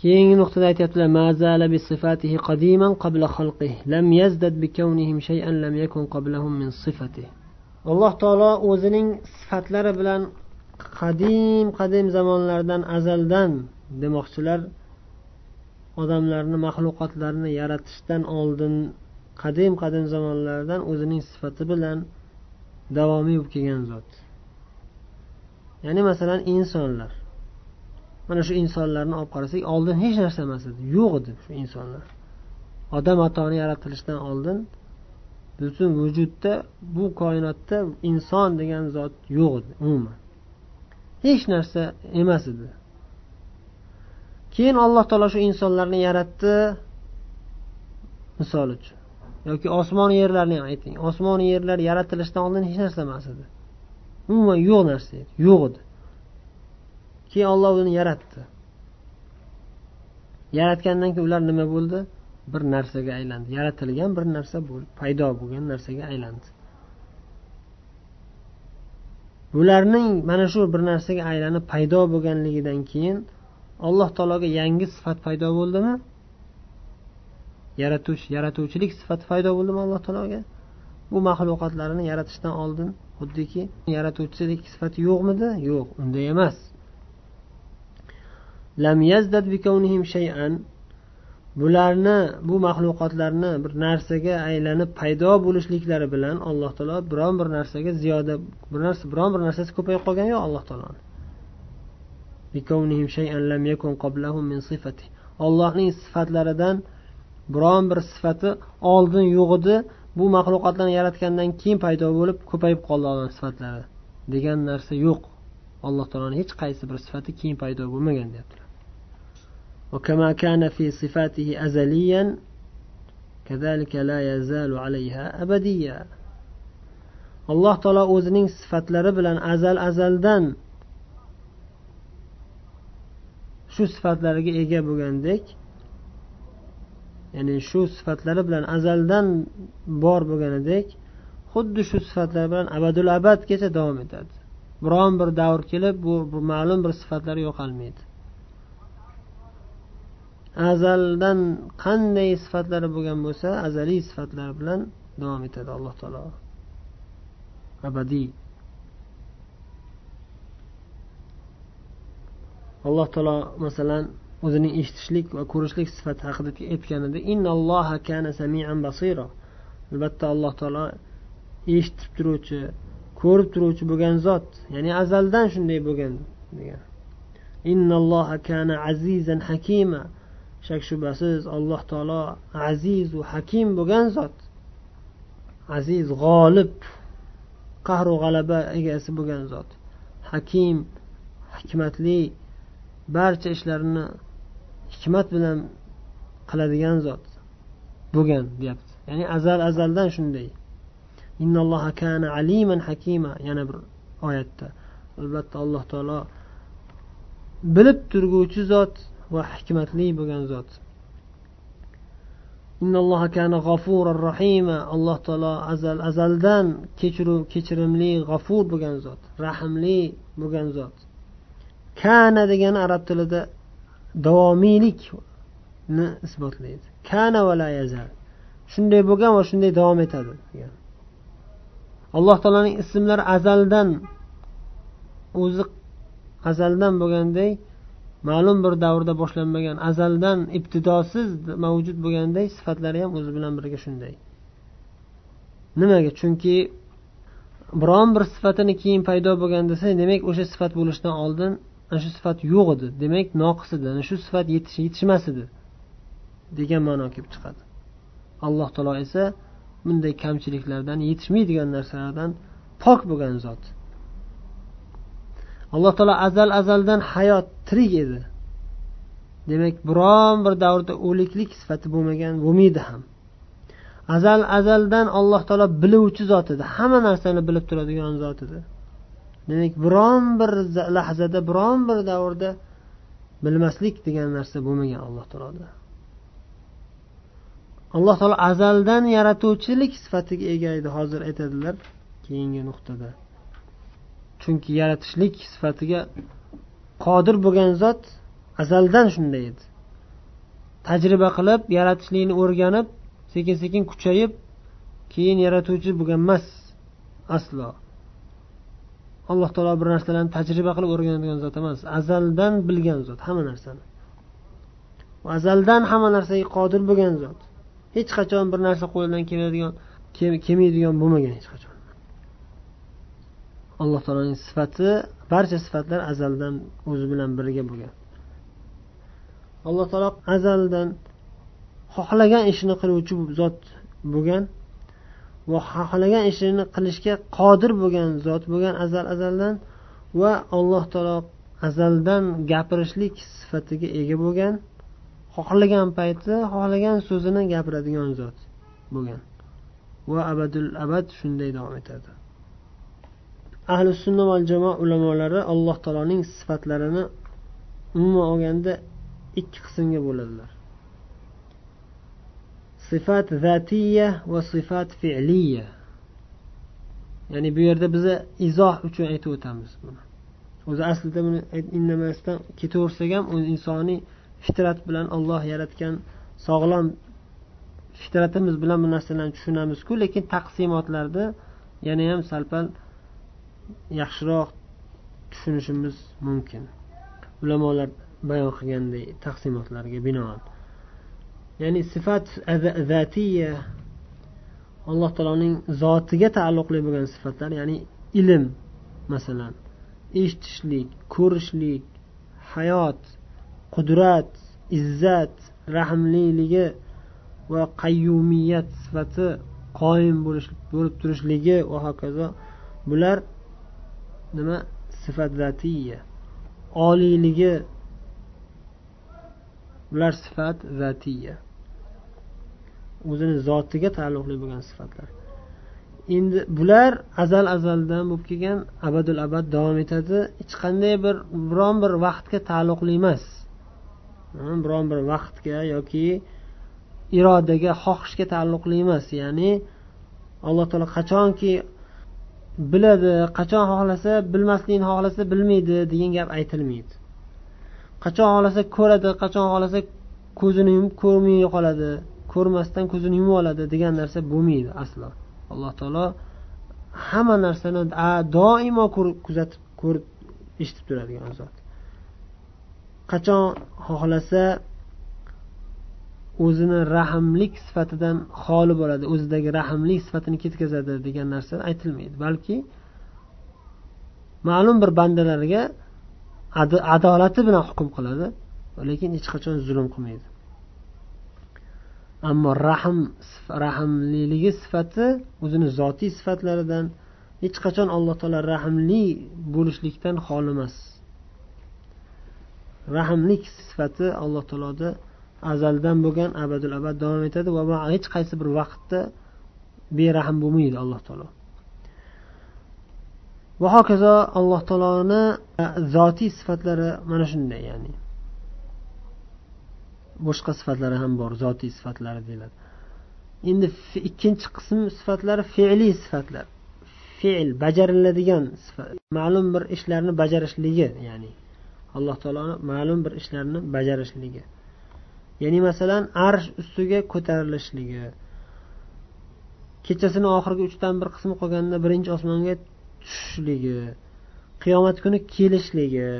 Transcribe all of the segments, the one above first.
keyingi nuqtada aytyaptilar alloh taolo o'zining sifatlari bilan qadim qadim zamonlardan azaldan demoqchilar odamlarni maxluqotlarni yaratishdan oldin qadim qadim zamonlardan o'zining sifati bilan davomiy bo'lib kelgan zot. Ya'ni masalan insonlar. Mana shu insonlarni olib qarasak oldin hech narsa emas edi. Yo'q edi shu insonlar. Odam atoni yaratilishidan oldin butun vujudda bu koinotda inson degan zot yo'q edi umuman. Hech narsa emas edi. Keyin alloh taolo shu insonlarni yaratdi misol uchun. Yoki osmon yerlarni ham ayting. Osmon yerlar yaratilishidan oldin hech narsa emas edi. Umuman yo'q narsa edi yo'q edi. Keyin olloh uni yaratdi. Yaratgandan keyin ular nima bo'ldi? Bir narsaga aylandi. Yaratilgan bir narsa paydo bo'lgan narsaga aylandi. Bularning mana shu bir narsaga aylanib paydo bo'lganligidan keyin alloh taologa yangi sifat paydo bo'ldimi? Yaratuvchi yaratuvchilik sifati paydo bo'ldimi alloh taologa? Bu maxluqotlarni yaratishdan oldin xuddiki yaratuvchilik sifati yo'qmidi? Yo'q unday emas. Lam yazdad shay'an. Bularni bu maxluqotlarni bir narsaga aylanib paydo bo'lishliklari bilan alloh taolo biron bir narsaga ziyoda bir narsa biron bir narsasi ko'payib qolgani yo'q alloh taoloni. Ollohning sifatlaridan biron bir sifati oldin yo'q edi bu maxluqotlarni yaratgandan keyin paydo bo'lib ko'payib qoldi ollohni sifatlari degan narsa yo'q. Alloh taoloni hech qaysi bir sifati keyin paydo bo'lmagan deyaptilar. وكما كان في صفاته أزليا كذلك لا يزال عليها أبديا alloh taolo o'zining sifatlari bilan azal azaldan shu sifatlariga ega bo'lgandek ya'ni shu sifatlari bilan azaldan bor bo'lganidek xuddi shu sifatlar bilan abadul abadgacha davom etadi biron bir davr kelib bu ma'lum bir sifatlari yo'qolmaydi Azaldan qanday sifatlari bo'lgan bo'lsa azaliy sifatlari bilan davom etadi alloh taolo. Abadiy. Alloh taolo masalan o'zining eshitishlik va ko'rishlik sifati haqida aytganida innalloha kana samian basira. Albatta alloh taolo eshitib turuvchi ko'rib turuvchi bo'lgan zot ya'ni azaldan shunday bo'lgan degan. Innalloha kana azizan hakima. Shak shubhasiz alloh taolo azizu hakim bo'lgan zot. Aziz g'olib qahru g'alaba egasi bo'lgan zot. Hakim hikmatli barcha ishlarini hikmat bilan qiladigan zot bo'lgan deyapti. Ya'ni azal azaldan shunday. Innalloha kana aliman hakima yana bir oyatda. Albatta alloh taolo bilib turguvchi zot va hikmatli bo'lgan zot. Alloh taolo azal azaldan kechiruv kechirimli g'afur bo'lgan zot rahmli bo'lgan zot. Kana degani arab tilida davomiylikni isbotlaydi. Kana va la yazal. Shunday bo'lgan va shunday davom etadi degan. Alloh taoloning ismlari azaldan o'zi azaldan bo'lganday ma'lum bir davrda boshlanmagan azaldan ibtidosiz mavjud bo'lganday sifatlari ham o'zi bilan birga shunday. Nimaga? Chunki biron bir sifatini keyin paydo bo'lgan desa demak o'sha sifat bo'lishidan oldin ana shu sifat yo'q edi. Demak noqis edi. Ana shu sifat yetishmas edi degan ma'no kelib chiqadi. Alloh taolo esa bunday kamchiliklardan yetishmaydigan narsalardan pok bo'lgan zot. Alloh taolo azal azaldan hayot tirik edi. Demak biron bir davrda o'liklik sifati bo'lmagan bo'lmaydi ham. Azal azaldan alloh taolo biluvchi zot edi. Hamma narsani bilib turadigan zot edi. Demak biron bir lahzada biron bir davrda bilmaslik degan narsa bo'lmagan alloh taoloda alloh taolo azaldan yaratuvchilik sifatiga ega edi hozir aytadilar keyingi nuqtada. Chunki yaratishlik sifatiga qodir bo'lgan zot azaldan shunday edi. Tajriba qilib yaratishlikni o'rganib sekin sekin kuchayib keyin yaratuvchi bo'lgan emas aslo. Alloh taolo bir narsalarni tajriba qilib o'rganadigan zot emas azaldan bilgan zot hamma narsani. Azaldan hamma narsaga qodir bo'lgan zot. Hech qachon bir narsa qo'lidan keladigan kelmaydigan bo'lmagan hech qachon. Alloh taoloning sifati barcha sifatlar azaldan o'zi bilan birga bo'lgan. Alloh taolo azaldan xohlagan ishini qiluvchi zot bo'lgan va xohlagan ishini qilishga qodir bo'lgan zot bo'lgan azal azaldan va alloh taolo azaldan gapirishlik sifatiga ega bo'lgan xohlagan payti xohlagan so'zini gapiradigan zot bo'lgan. Va abadul abad shunday davom etadi ahli sunna val jamoa ulamolari alloh taoloning sifatlarini umuman olganda ikki qismga bo'ladilar. Sifat zatiya va sifat fe'liya ya'ni bu yerda biza izoh uchun aytib o'tamiz buni. O'zi aslida buni indamasdan ketaversak ham insoniy fitrat bilan olloh yaratgan sog'lom fitratimiz bilan bu narsalarni tushunamizku lekin taqsimotlarda yana ham sal pal yaxshiroq tushunishimiz mumkin. Ulamolar bayon qilganday taqsimotlarga binoan. Ya'ni sifat zatiya alloh taoloning zotiga taalluqli bo'lgan sifatlar ya'ni ilm masalan eshitishlik ko'rishlik hayot qudrat izzat rahmliligi va qayyumiyat sifati qoyim bo'lib turishligi va hokazo bular nima? Sifat zatiya. Oliyligi bular sifat zatiya. O'zini zotiga taalluqli bo'lgan sifatlar. Endi bular azal azaldan bo'lib kelgan abadul abad davom etadi. Hech qanday bir biron bir vaqtga taalluqli emas. Hmm, biron bir vaqtga yoki irodaga xohishga taalluqli emas. Ya'ni alloh taolo qachonki biladi qachon xohlasa bilmaslikni xohlasa bilmaydi degan gap aytilmaydi. Qachon xohlasa ko'radi qachon xohlasa ko'zini yumib ko'rmay qoladi ko'rmasdan ko'zini yumib oladi degan narsa bo'lmaydi aslo. Alloh taolo hamma narsani doimo kuzatib ko'rib eshitib turadigan zot. Qachon xohlasa o'zini rahmlik sifatidan xoli bo'ladi o'zidagi rahmlik sifatini ketkazadi degan narsa aytilmaydi. Balki ma'lum bir bandalarga adolati bilan hukm qiladi lekin hech qachon zulm qilmaydi. Ammo rahm rahmliligi sifati o'zini zotiy sifatlaridan hech qachon alloh taolo rahmli bo'lishlikdan xoli emas. Rahmlik sifati alloh taoloda azaldan bo'lgan abadul abad davom etadi va hech qaysi bir vaqtda berahm bo'lmaydi alloh taolo. Va hokazo alloh taoloni zotiy sifatlari mana shunday ya'ni boshqa sifatlari ham bor zotiy sifatlari deyiladi. Endi ikkinchi qism sifatlari fe'liy sifatlar. Fe'l bajariladigan sifat. Ma'lum bir ishlarni bajarishligi ya'ni alloh taoloni ma'lum bir ishlarni bajarishligi ya'ni masalan arsh ustiga ko'tarilishligi. Kechasini oxirgi uchdan bir qismi qolganda birinchi osmonga tushishligi. Qiyomat kuni kelishligi.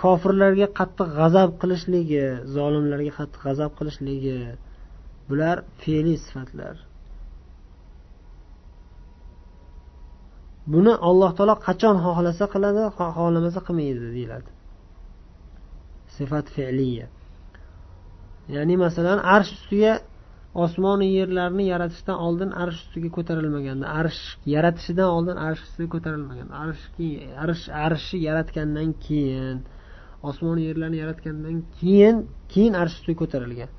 Kofirlarga qattiq g'azab qilishligi zolimlarga qattiq g'azab qilishligi. Bular fe'liy sifatlar. Buni alloh taolo qachon xohlasa qiladi xohlamasa qilmaydi deyiladi. Sifat fe'liya ya'ni masalan arsh ustiga osmonu yerlarni yaratishdan oldin arsh ustiga ko'tarilmaganda arsh yaratishidan oldin arsh ustiga ko'tarilmagan arsh arsh arshni yaratgandan keyin osmonu yerlarni yaratgandan keyin keyin arsh ustiga ko'tarilgan.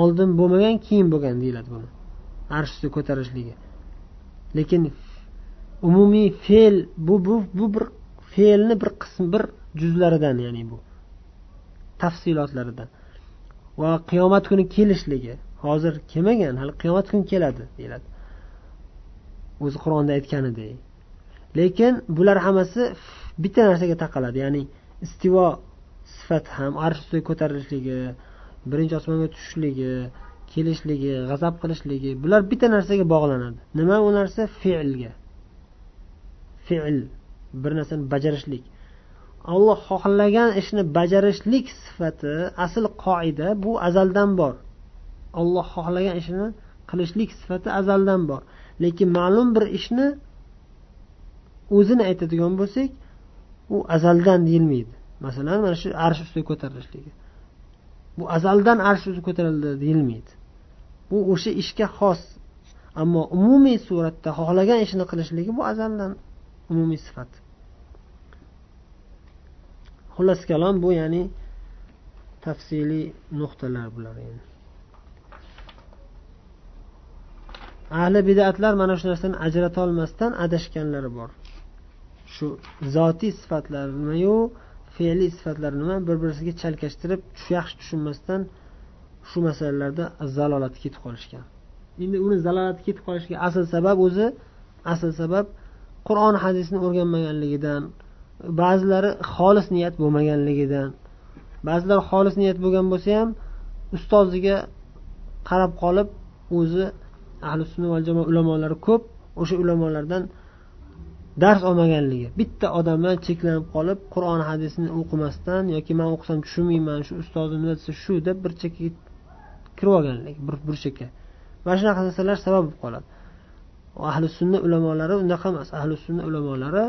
Oldin bo'lmagan keyin bo'lgan deyiladi buni. Arsh ustiga ko'tarilishligi lekin umumiy fe'l bu bu bu bir fe'lni bir qism bir juzlaridan ya'ni bu. Tafsilotlaridan. Va qiyomat kuni kelishligi hozir kelmagan hali qiyomat kuni keladi deyiladi. O'zi qur'onda aytganidek lekin bular hammasi bitta narsaga taqaladi ya'ni istivo sifat ham arsh ustiga ko'tarilishligi birinchi osmonga tushishligi kelishligi g'azab qilishligi bular bitta narsaga bog'lanadi. Nima u narsa? Fe'lga. Fe'l bir narsani bajarishlik. Alloh xohlagan ishni bajarishlik sifati asl qoida bu azaldan bor. Olloh xohlagan ishini qilishlik sifati azaldan bor. Lekin ma'lum bir ishni o'zini aytadigan bo'lsak u azaldan deyilmaydi. Masalan mana shu arsh ustiga ko'tarilishligi. Bu azaldan arsh ustiga ko'tarildi deyilmaydi. Bu o'sha ishga xos. Ammo umumiy suratda xohlagan ishini qilishligi bu azaldan umumiy sifat. Xullas kalom bu ya'ni tafsiliy nuqtalar bular yani. ahli bidatlar mana shu narsani ajratolmasdan adashganlari bor shu zotiy sifatlar nimayu fe'liy sifatlar nima bir birisiga chalkashtirib yaxshi tushunmasdan shu masalalarda zalolatga ketib qolishgan endi uni zalolatga ketib qolishiga asl sabab o'zi asl sabab qur'on hadisni o'rganmaganligidan ba'zilari xolis niyat bo'lmaganligidan ba'zilar xolis niyat bo'lgan bo'lsa ham ustoziga qarab qolib o'zi ahli sunna va jamoa ulamolari ko'p o'sha ulamolardan dars olmaganligi. Bitta odamdan cheklanib qolib qur'on hadisni o'qimasdan yoki man o'qisam tushunmayman shu ustozim nima desa shu deb bir chekkaga kirib olganlik bir burchakka mana shunaqa narsalar sabab bo'lib qoladi. Ahli sunna ulamolari unaqa emas. Ahli sunna ulamolari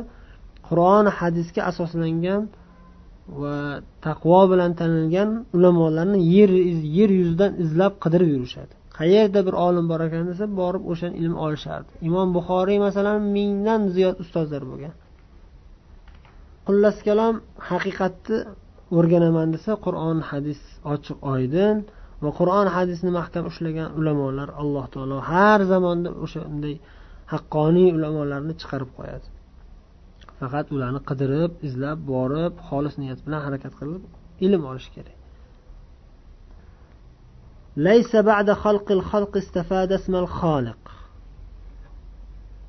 qur'on hadisga asoslangan va taqvo bilan tanilgan ulamolarni yer yer yuzidan izlab qidirib yurishadi. Qayerda bir olim bor ekan desa borib o'sha ilm olishardi. Imom buxoriy masalan mingdan ziyod ustozlar bo'lgan. Xullas kalom haqiqatni o'rganaman desa qur'on hadis ochiq oydin va qur'on hadisni mahkam ushlagan ulamolar alloh taolo har zamonda o'shanday haqqoniy ulamolarni chiqarib qo'yadi. faqat ularni qidirib izlab borib xolis niyat bilan harakat qilib ilm olish kerak ليس بعد خلق الخلق استفاد اسم الخالق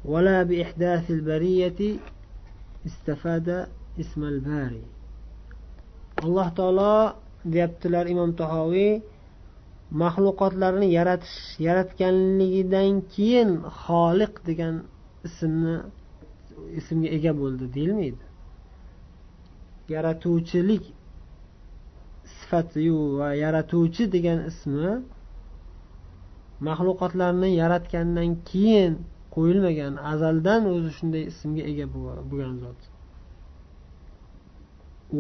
ولا بإحداث البرية استفاد اسم الباري alloh taolo deyaptilar imom tahoviy maxluqotlarni yaratish yaratganligidan keyin xoliq degan ismni ismga ega bo'ldi deyilmaydi yaratuvchilik sifatiyu va yaratuvchi degan ismi maxluqotlarni yaratgandan keyin qo'yilmagan azaldan o'zi shunday ismga ega bo'lgan zot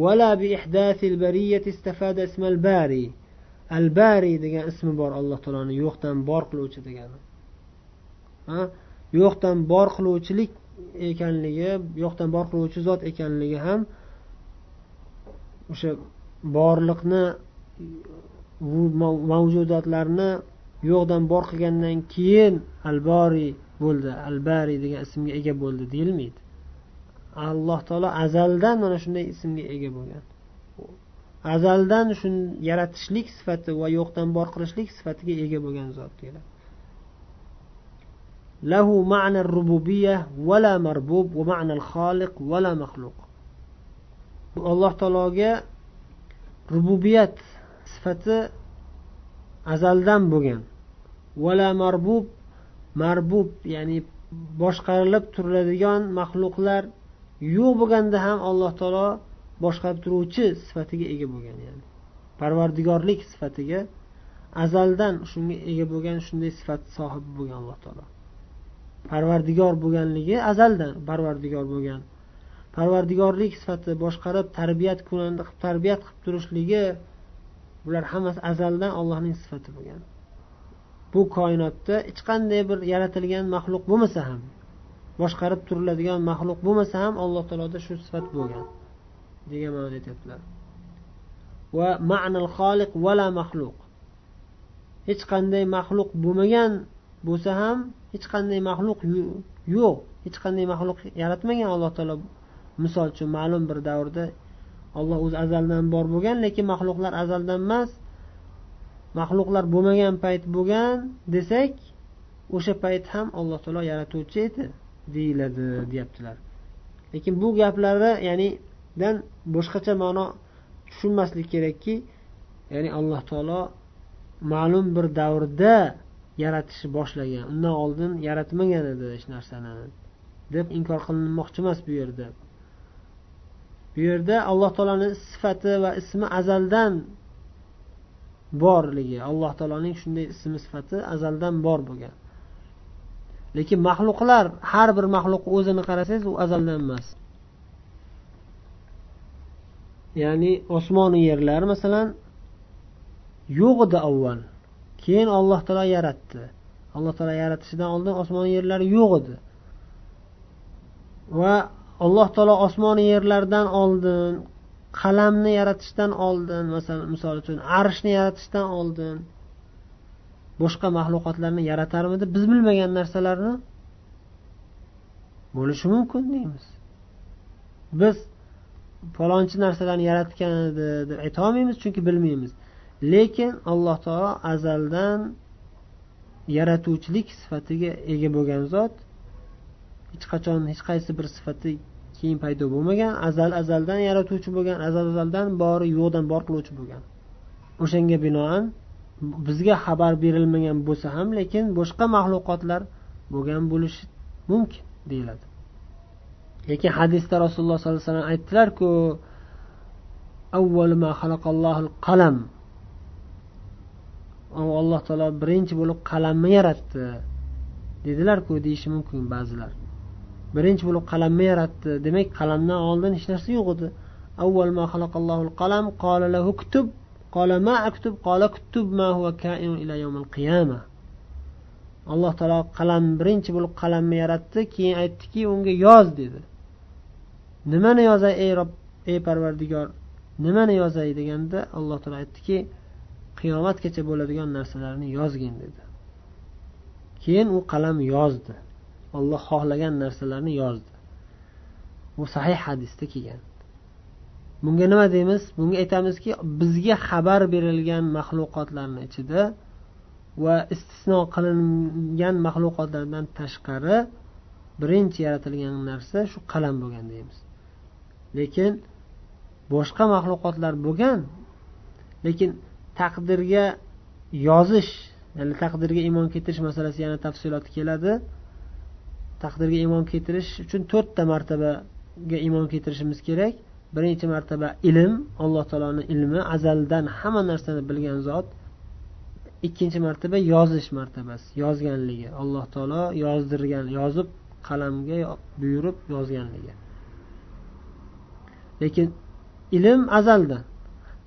ولا بإحداث البرية استفاد اسم الباري الباري degan ismi bor alloh taoloni yo'qdan bor qiluvchi degani yo'qdan bor qiluvchilik ekanligi yo'qdan bor qiluvchi zot ekanligi ham o'sha borliqni mavjudotlarni yo'qdan bor qilgandan keyin alboriy bo'ldi. Albariy degan ismga ega bo'ldi deyilmaydi. Alloh taolo azaldan mana shunday ismga ega bo'lgan. Azaldan shu yaratishlik sifati va yo'qdan bor qilishlik sifatiga ega bo'lgan zot deyiladi. له معنى الربوبية ولا مربوب ومعنى الخالق ولا مخلوق alloh taologa rububiyat sifati azaldan bo'lgan vala marbub marbub ya'ni boshqarilib turiladigan maxluqlar yo'q bo'lganda ham alloh taolo boshqarib turuvchi sifatiga ega bo'lgan ya'ni parvardigorlik sifatiga azaldan shunga ega bo'lgan shunday sifat sohibi bo'lgan alloh taolo parvardigor bo'lganligi azaldan parvardigor bo'lgan. Parvardigorlik sifati boshqarib tarbiyat kunanda qilib tarbiyat qilib turishligi bular hammasi azaldan allohning sifati bo'lgan. Bu koinotda hech qanday bir yaratilgan maxluq bo'lmasa ham boshqarib turiladigan maxluq bo'lmasa ham alloh taoloda shu sifat bo'lgan degan ma'noda aytyaptilar. Va ma'nal xoliq vala maxluq. Hech qanday maxluq bo'lmagan bo'lsa ham hech qanday maxluq yo'q. Hech qanday maxluq yaratmagan alloh taolo. Misol uchun ma'lum bir davrda olloh o'zi azaldan bor bo'lgan lekin maxluqlar azaldan emas maxluqlar bo'lmagan payt bo'lgan desak o'sha payt ham alloh taolo yaratuvchi edi deyiladi deyaptilar. Lekin bu gaplari ya'ni dan boshqacha ma'no tushunmaslik kerakki ya'ni alloh taolo ma'lum bir davrda yaratishni boshlagan. Undan oldin yaratmagan edi hech narsani. Deb inkor qilinmoqchi emas bu yerda. Bu yerda alloh taoloni sifati va ismi azaldan borligi. Alloh taoloning shunday ismi sifati azaldan bor bo'lgan. Lekin maxluqlar har bir maxluq o'zini qarasangiz u azaldan emas. Ya'ni osmonu yerlar masalan yo'q edi avval. Keyin alloh taolo yaratdi. Alloh taolo yaratishidan oldin osmon yerlar yo'q edi. Va alloh taolo osmon yerlardan oldin qalamni yaratishdan oldin masalan misol uchun arshni yaratishdan oldin boshqa maxluqotlarni yaratarmidi? Biz bilmagan narsalarni bo'lishi mumkin deymiz. Biz falonchi narsalarni yaratgan edi deb aytolmaymiz chunki bilmaymiz. Lekin alloh taolo azaldan yaratuvchilik sifatiga ega bo'lgan zot hech qachon hech qaysi bir sifati keyin paydo bo'lmagan azal azaldan yaratuvchi bo'lgan azal azaldan bori yo'qdan bor qiluvchi bo'lgan. O'shanga binoan bizga xabar berilmagan bo'lsa ham lekin boshqa maxluqotlar bo'lgan bo'lishi mumkin deyiladi. Lekin hadisda rasululloh sollallohu alayhi vasallam aytdilarku qalam. Alloh taolo birinchi bo'lib qalamni yaratdi. Dedilarku deyishi mumkin ba'zilar. Birinchi bo'lib qalamni yaratdi. Demak qalamdan oldin hech narsa yo'q edi. Avval ma qalam qala lahu kutub qala ma aktub qala kutub ma huwa kain ila yawmil qiyamah. Alloh taolo qalam birinchi bo'lib qalamni yaratdi keyin aytdiki unga yoz dedi. Nimani yozay ey rob ey parvardigor? Nimani yozay deganda alloh taolo aytdiki qiyomatgacha bo'ladigan narsalarni yozgin dedi. Keyin u qalam yozdi. Olloh xohlagan narsalarni yozdi. Bu sahih hadisda kelgan. Bunga nima deymiz? Bunga aytamizki bizga xabar berilgan maxluqotlarni ichida va istisno qilingan maxluqotlardan tashqari birinchi yaratilgan narsa shu qalam bo'lgan deymiz. Lekin boshqa maxluqotlar bo'lgan lekin taqdirga yozish ya'ni taqdirga iymon keltirish masalasi yana tafsiloti keladi. Taqdirga iymon keltirish uchun to'rtta martabaga iymon keltirishimiz kerak. Birinchi martaba ilm alloh taoloni ilmi azaldan hamma narsani bilgan zot. Ikkinchi martaba yozish martabasi yozganligi. Alloh taolo yozdirgan yozib qalamga buyurib yozganligi. Lekin ilm azaldan.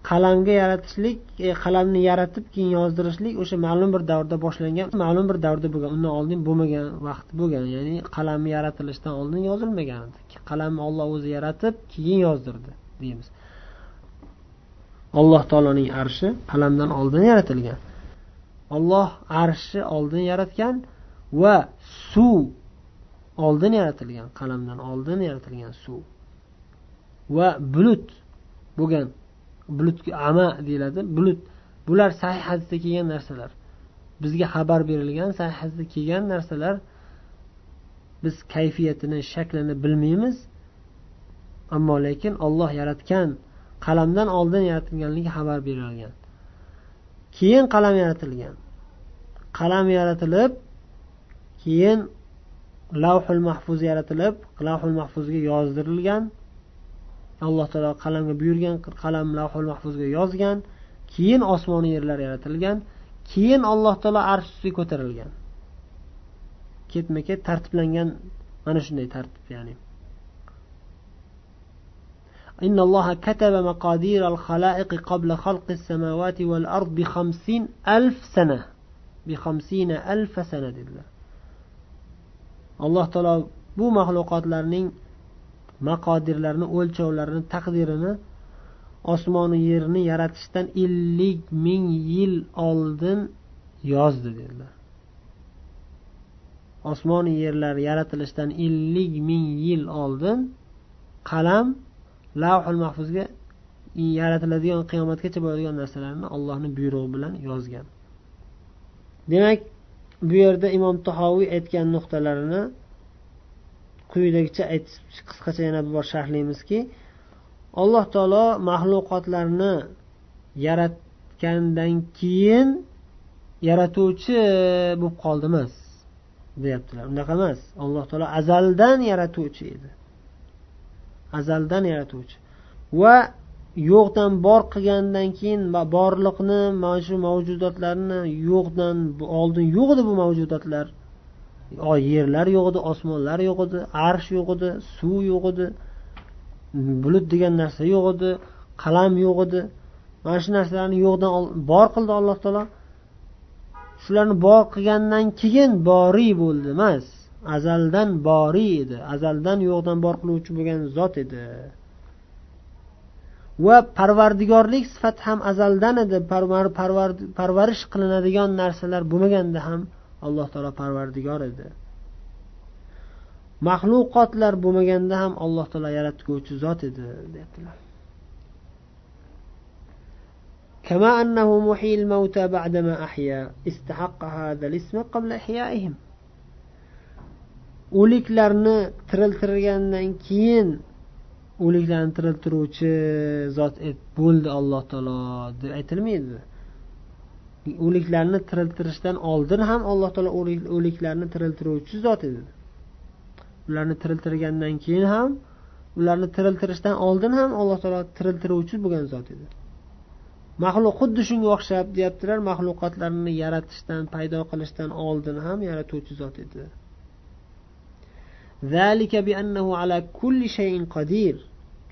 Qalamga yaratishlik e, qalamni yaratib keyin yozdirishlik o'sha ma'lum bir davrda boshlangan ma'lum bir davrda bo'lgan undan oldin bo'lmagan vaqt bo'lgan ya'ni qalamni yaratilishidan oldin yozilmagan. Qalamni olloh o'zi yaratib keyin yozdirdi deymiz. Alloh taoloning arshi qalamdan oldin yaratilgan. Olloh arshni oldin yaratgan va suv oldin yaratilgan qalamdan oldin yaratilgan suv va bulut bo'lgan bulutga ama deyiladi. Bulut bular sahih hadisda kelgan narsalar. Bizga xabar berilgan sahih hadisda kelgan narsalar biz kayfiyatini shaklini bilmaymiz. Ammo lekin olloh yaratgan qalamdan oldin yaratilganligi xabar berilgan. Keyin qalam yaratilgan. Qalam yaratilib keyin lavhul mahfuz yaratilib lavhul mahfuzga yozdirilgan. alloh taolo qalamga buyurgan qalam lavhul mahfuzga yozgan keyin osmonu yerlar yaratilgan keyin alloh taolo arsh ustiga ko'tarilgan ketma ket tartiblangan mana shunday tartib ya'ni إن الله كتب مقادير الخلائق قبل خلق السماوات والأرض بخمسين ألف سنة بخمسين ألف سنة dedilar alloh taolo bu maxluqotlarning maqodirlarni o'lchovlarini taqdirini osmonu yerni yaratishdan ellik ming yil oldin yozdi dedilar. Osmonu yerlar yaratilishidan ellik ming yil oldin qalam lavhul mahfuzga yaratiladigan qiyomatgacha bo'ladigan narsalarni allohni buyrug'i bilan yozgan. Demak bu yerda imom tahoviy aytgan nuqtalarini quyidagicha aytib qisqacha yana bir bor sharhlaymizki alloh taolo maxluqotlarni yaratgandan keyin yaratuvchi bo'lib qoldi emas deyaptilar. Unaqa emas. Alloh taolo azaldan yaratuvchi edi. Azaldan yaratuvchi. Va yo'qdan bor qilgandan keyin borliqni mana shu mavjudotlarni yo'qdan oldin yo'q edi bu mavjudotlar. Yerlar yo'q edi osmonlar yo'q edi arsh yo'q edi suv yo'q edi bulut degan narsa yo'q edi qalam yo'q edi mana shu narsalarni yo'qdan bor qildi alloh taolo. Shularni bor qilgandan keyin boriy bo'ldi emas. Azaldan boriy edi. Azaldan yo'qdan bor qiluvchi bo'lgan zot edi. Va parvardigorlik sifati ham azaldan edi. Parvarish qilinadigan narsalar bo'lmaganda ham alloh taolo parvardigor edi maxluqotlar bo'lmaganda ham alloh taolo yaratguvchi zot edi deyaptilar كما أنه محيي الموتى بعدما أحيا استحق هذا الاسم قبل إحيائهم o'liklarni tiriltirgandan keyin o'liklarni tiriltiruvchi zot bo'ldi alloh taolo deb aytilmaydi O'liklarni tiriltirishdan oldin ham alloh taolo o'liklarni tiriltiruvchi zot edi. Ularni tiriltirgandan keyin ham ularni tiriltirishdan oldin ham alloh taolo tiriltiruvchi bo'lgan zot edi. Maxluq xuddi shunga o'xshab deyaptilar maxluqotlarni yaratishdan paydo qilishdan oldin ham yaratuvchi zot edi.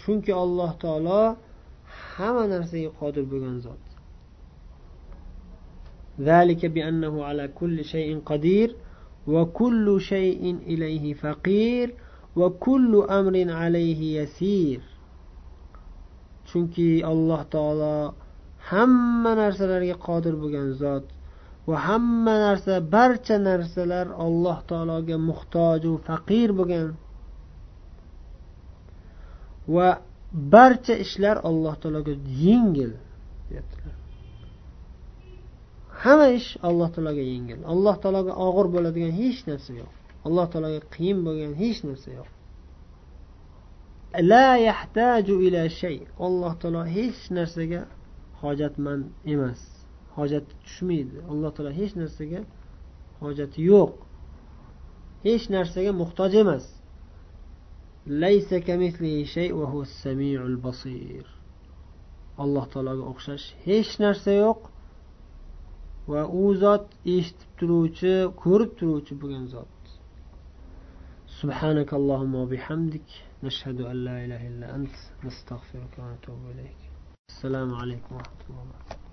Chunki alloh taolo hamma narsaga qodir bo'lgan zot. ذلك بأنه على كل شيء قدير وكل شيء إليه فقير وكل أمر عليه يسير. چونكي الله تعالى هم نرسلر قادر بغن ذات وهم نرسل برچ نرسل الله تعالى مختاج وفقير بغن و barcha ishlar alloh taologa yengil deyaptilar hamma ish alloh taologa yengil. Alloh taologa og'ir bo'ladigan hech narsa yo'q. Alloh taologa qiyin bo'lgan hech narsa yo'q. La yahtaju ila shay. Alloh taolo hech narsaga hojatmand emas. Hojati tushmaydi. Alloh taolo hech narsaga hojati yo'q. Hech narsaga muhtoj emas. Alloh taologa o'xshash hech narsa yo'q. va u zot eshitib turuvchi ko'rib turuvchi bo'lgan zot سبحانك اللهم وبحمدك نشهد أن لا إله إلا أنت نستغفرك ونتوب إليك السلام عليكم ورحمة الله وبركاته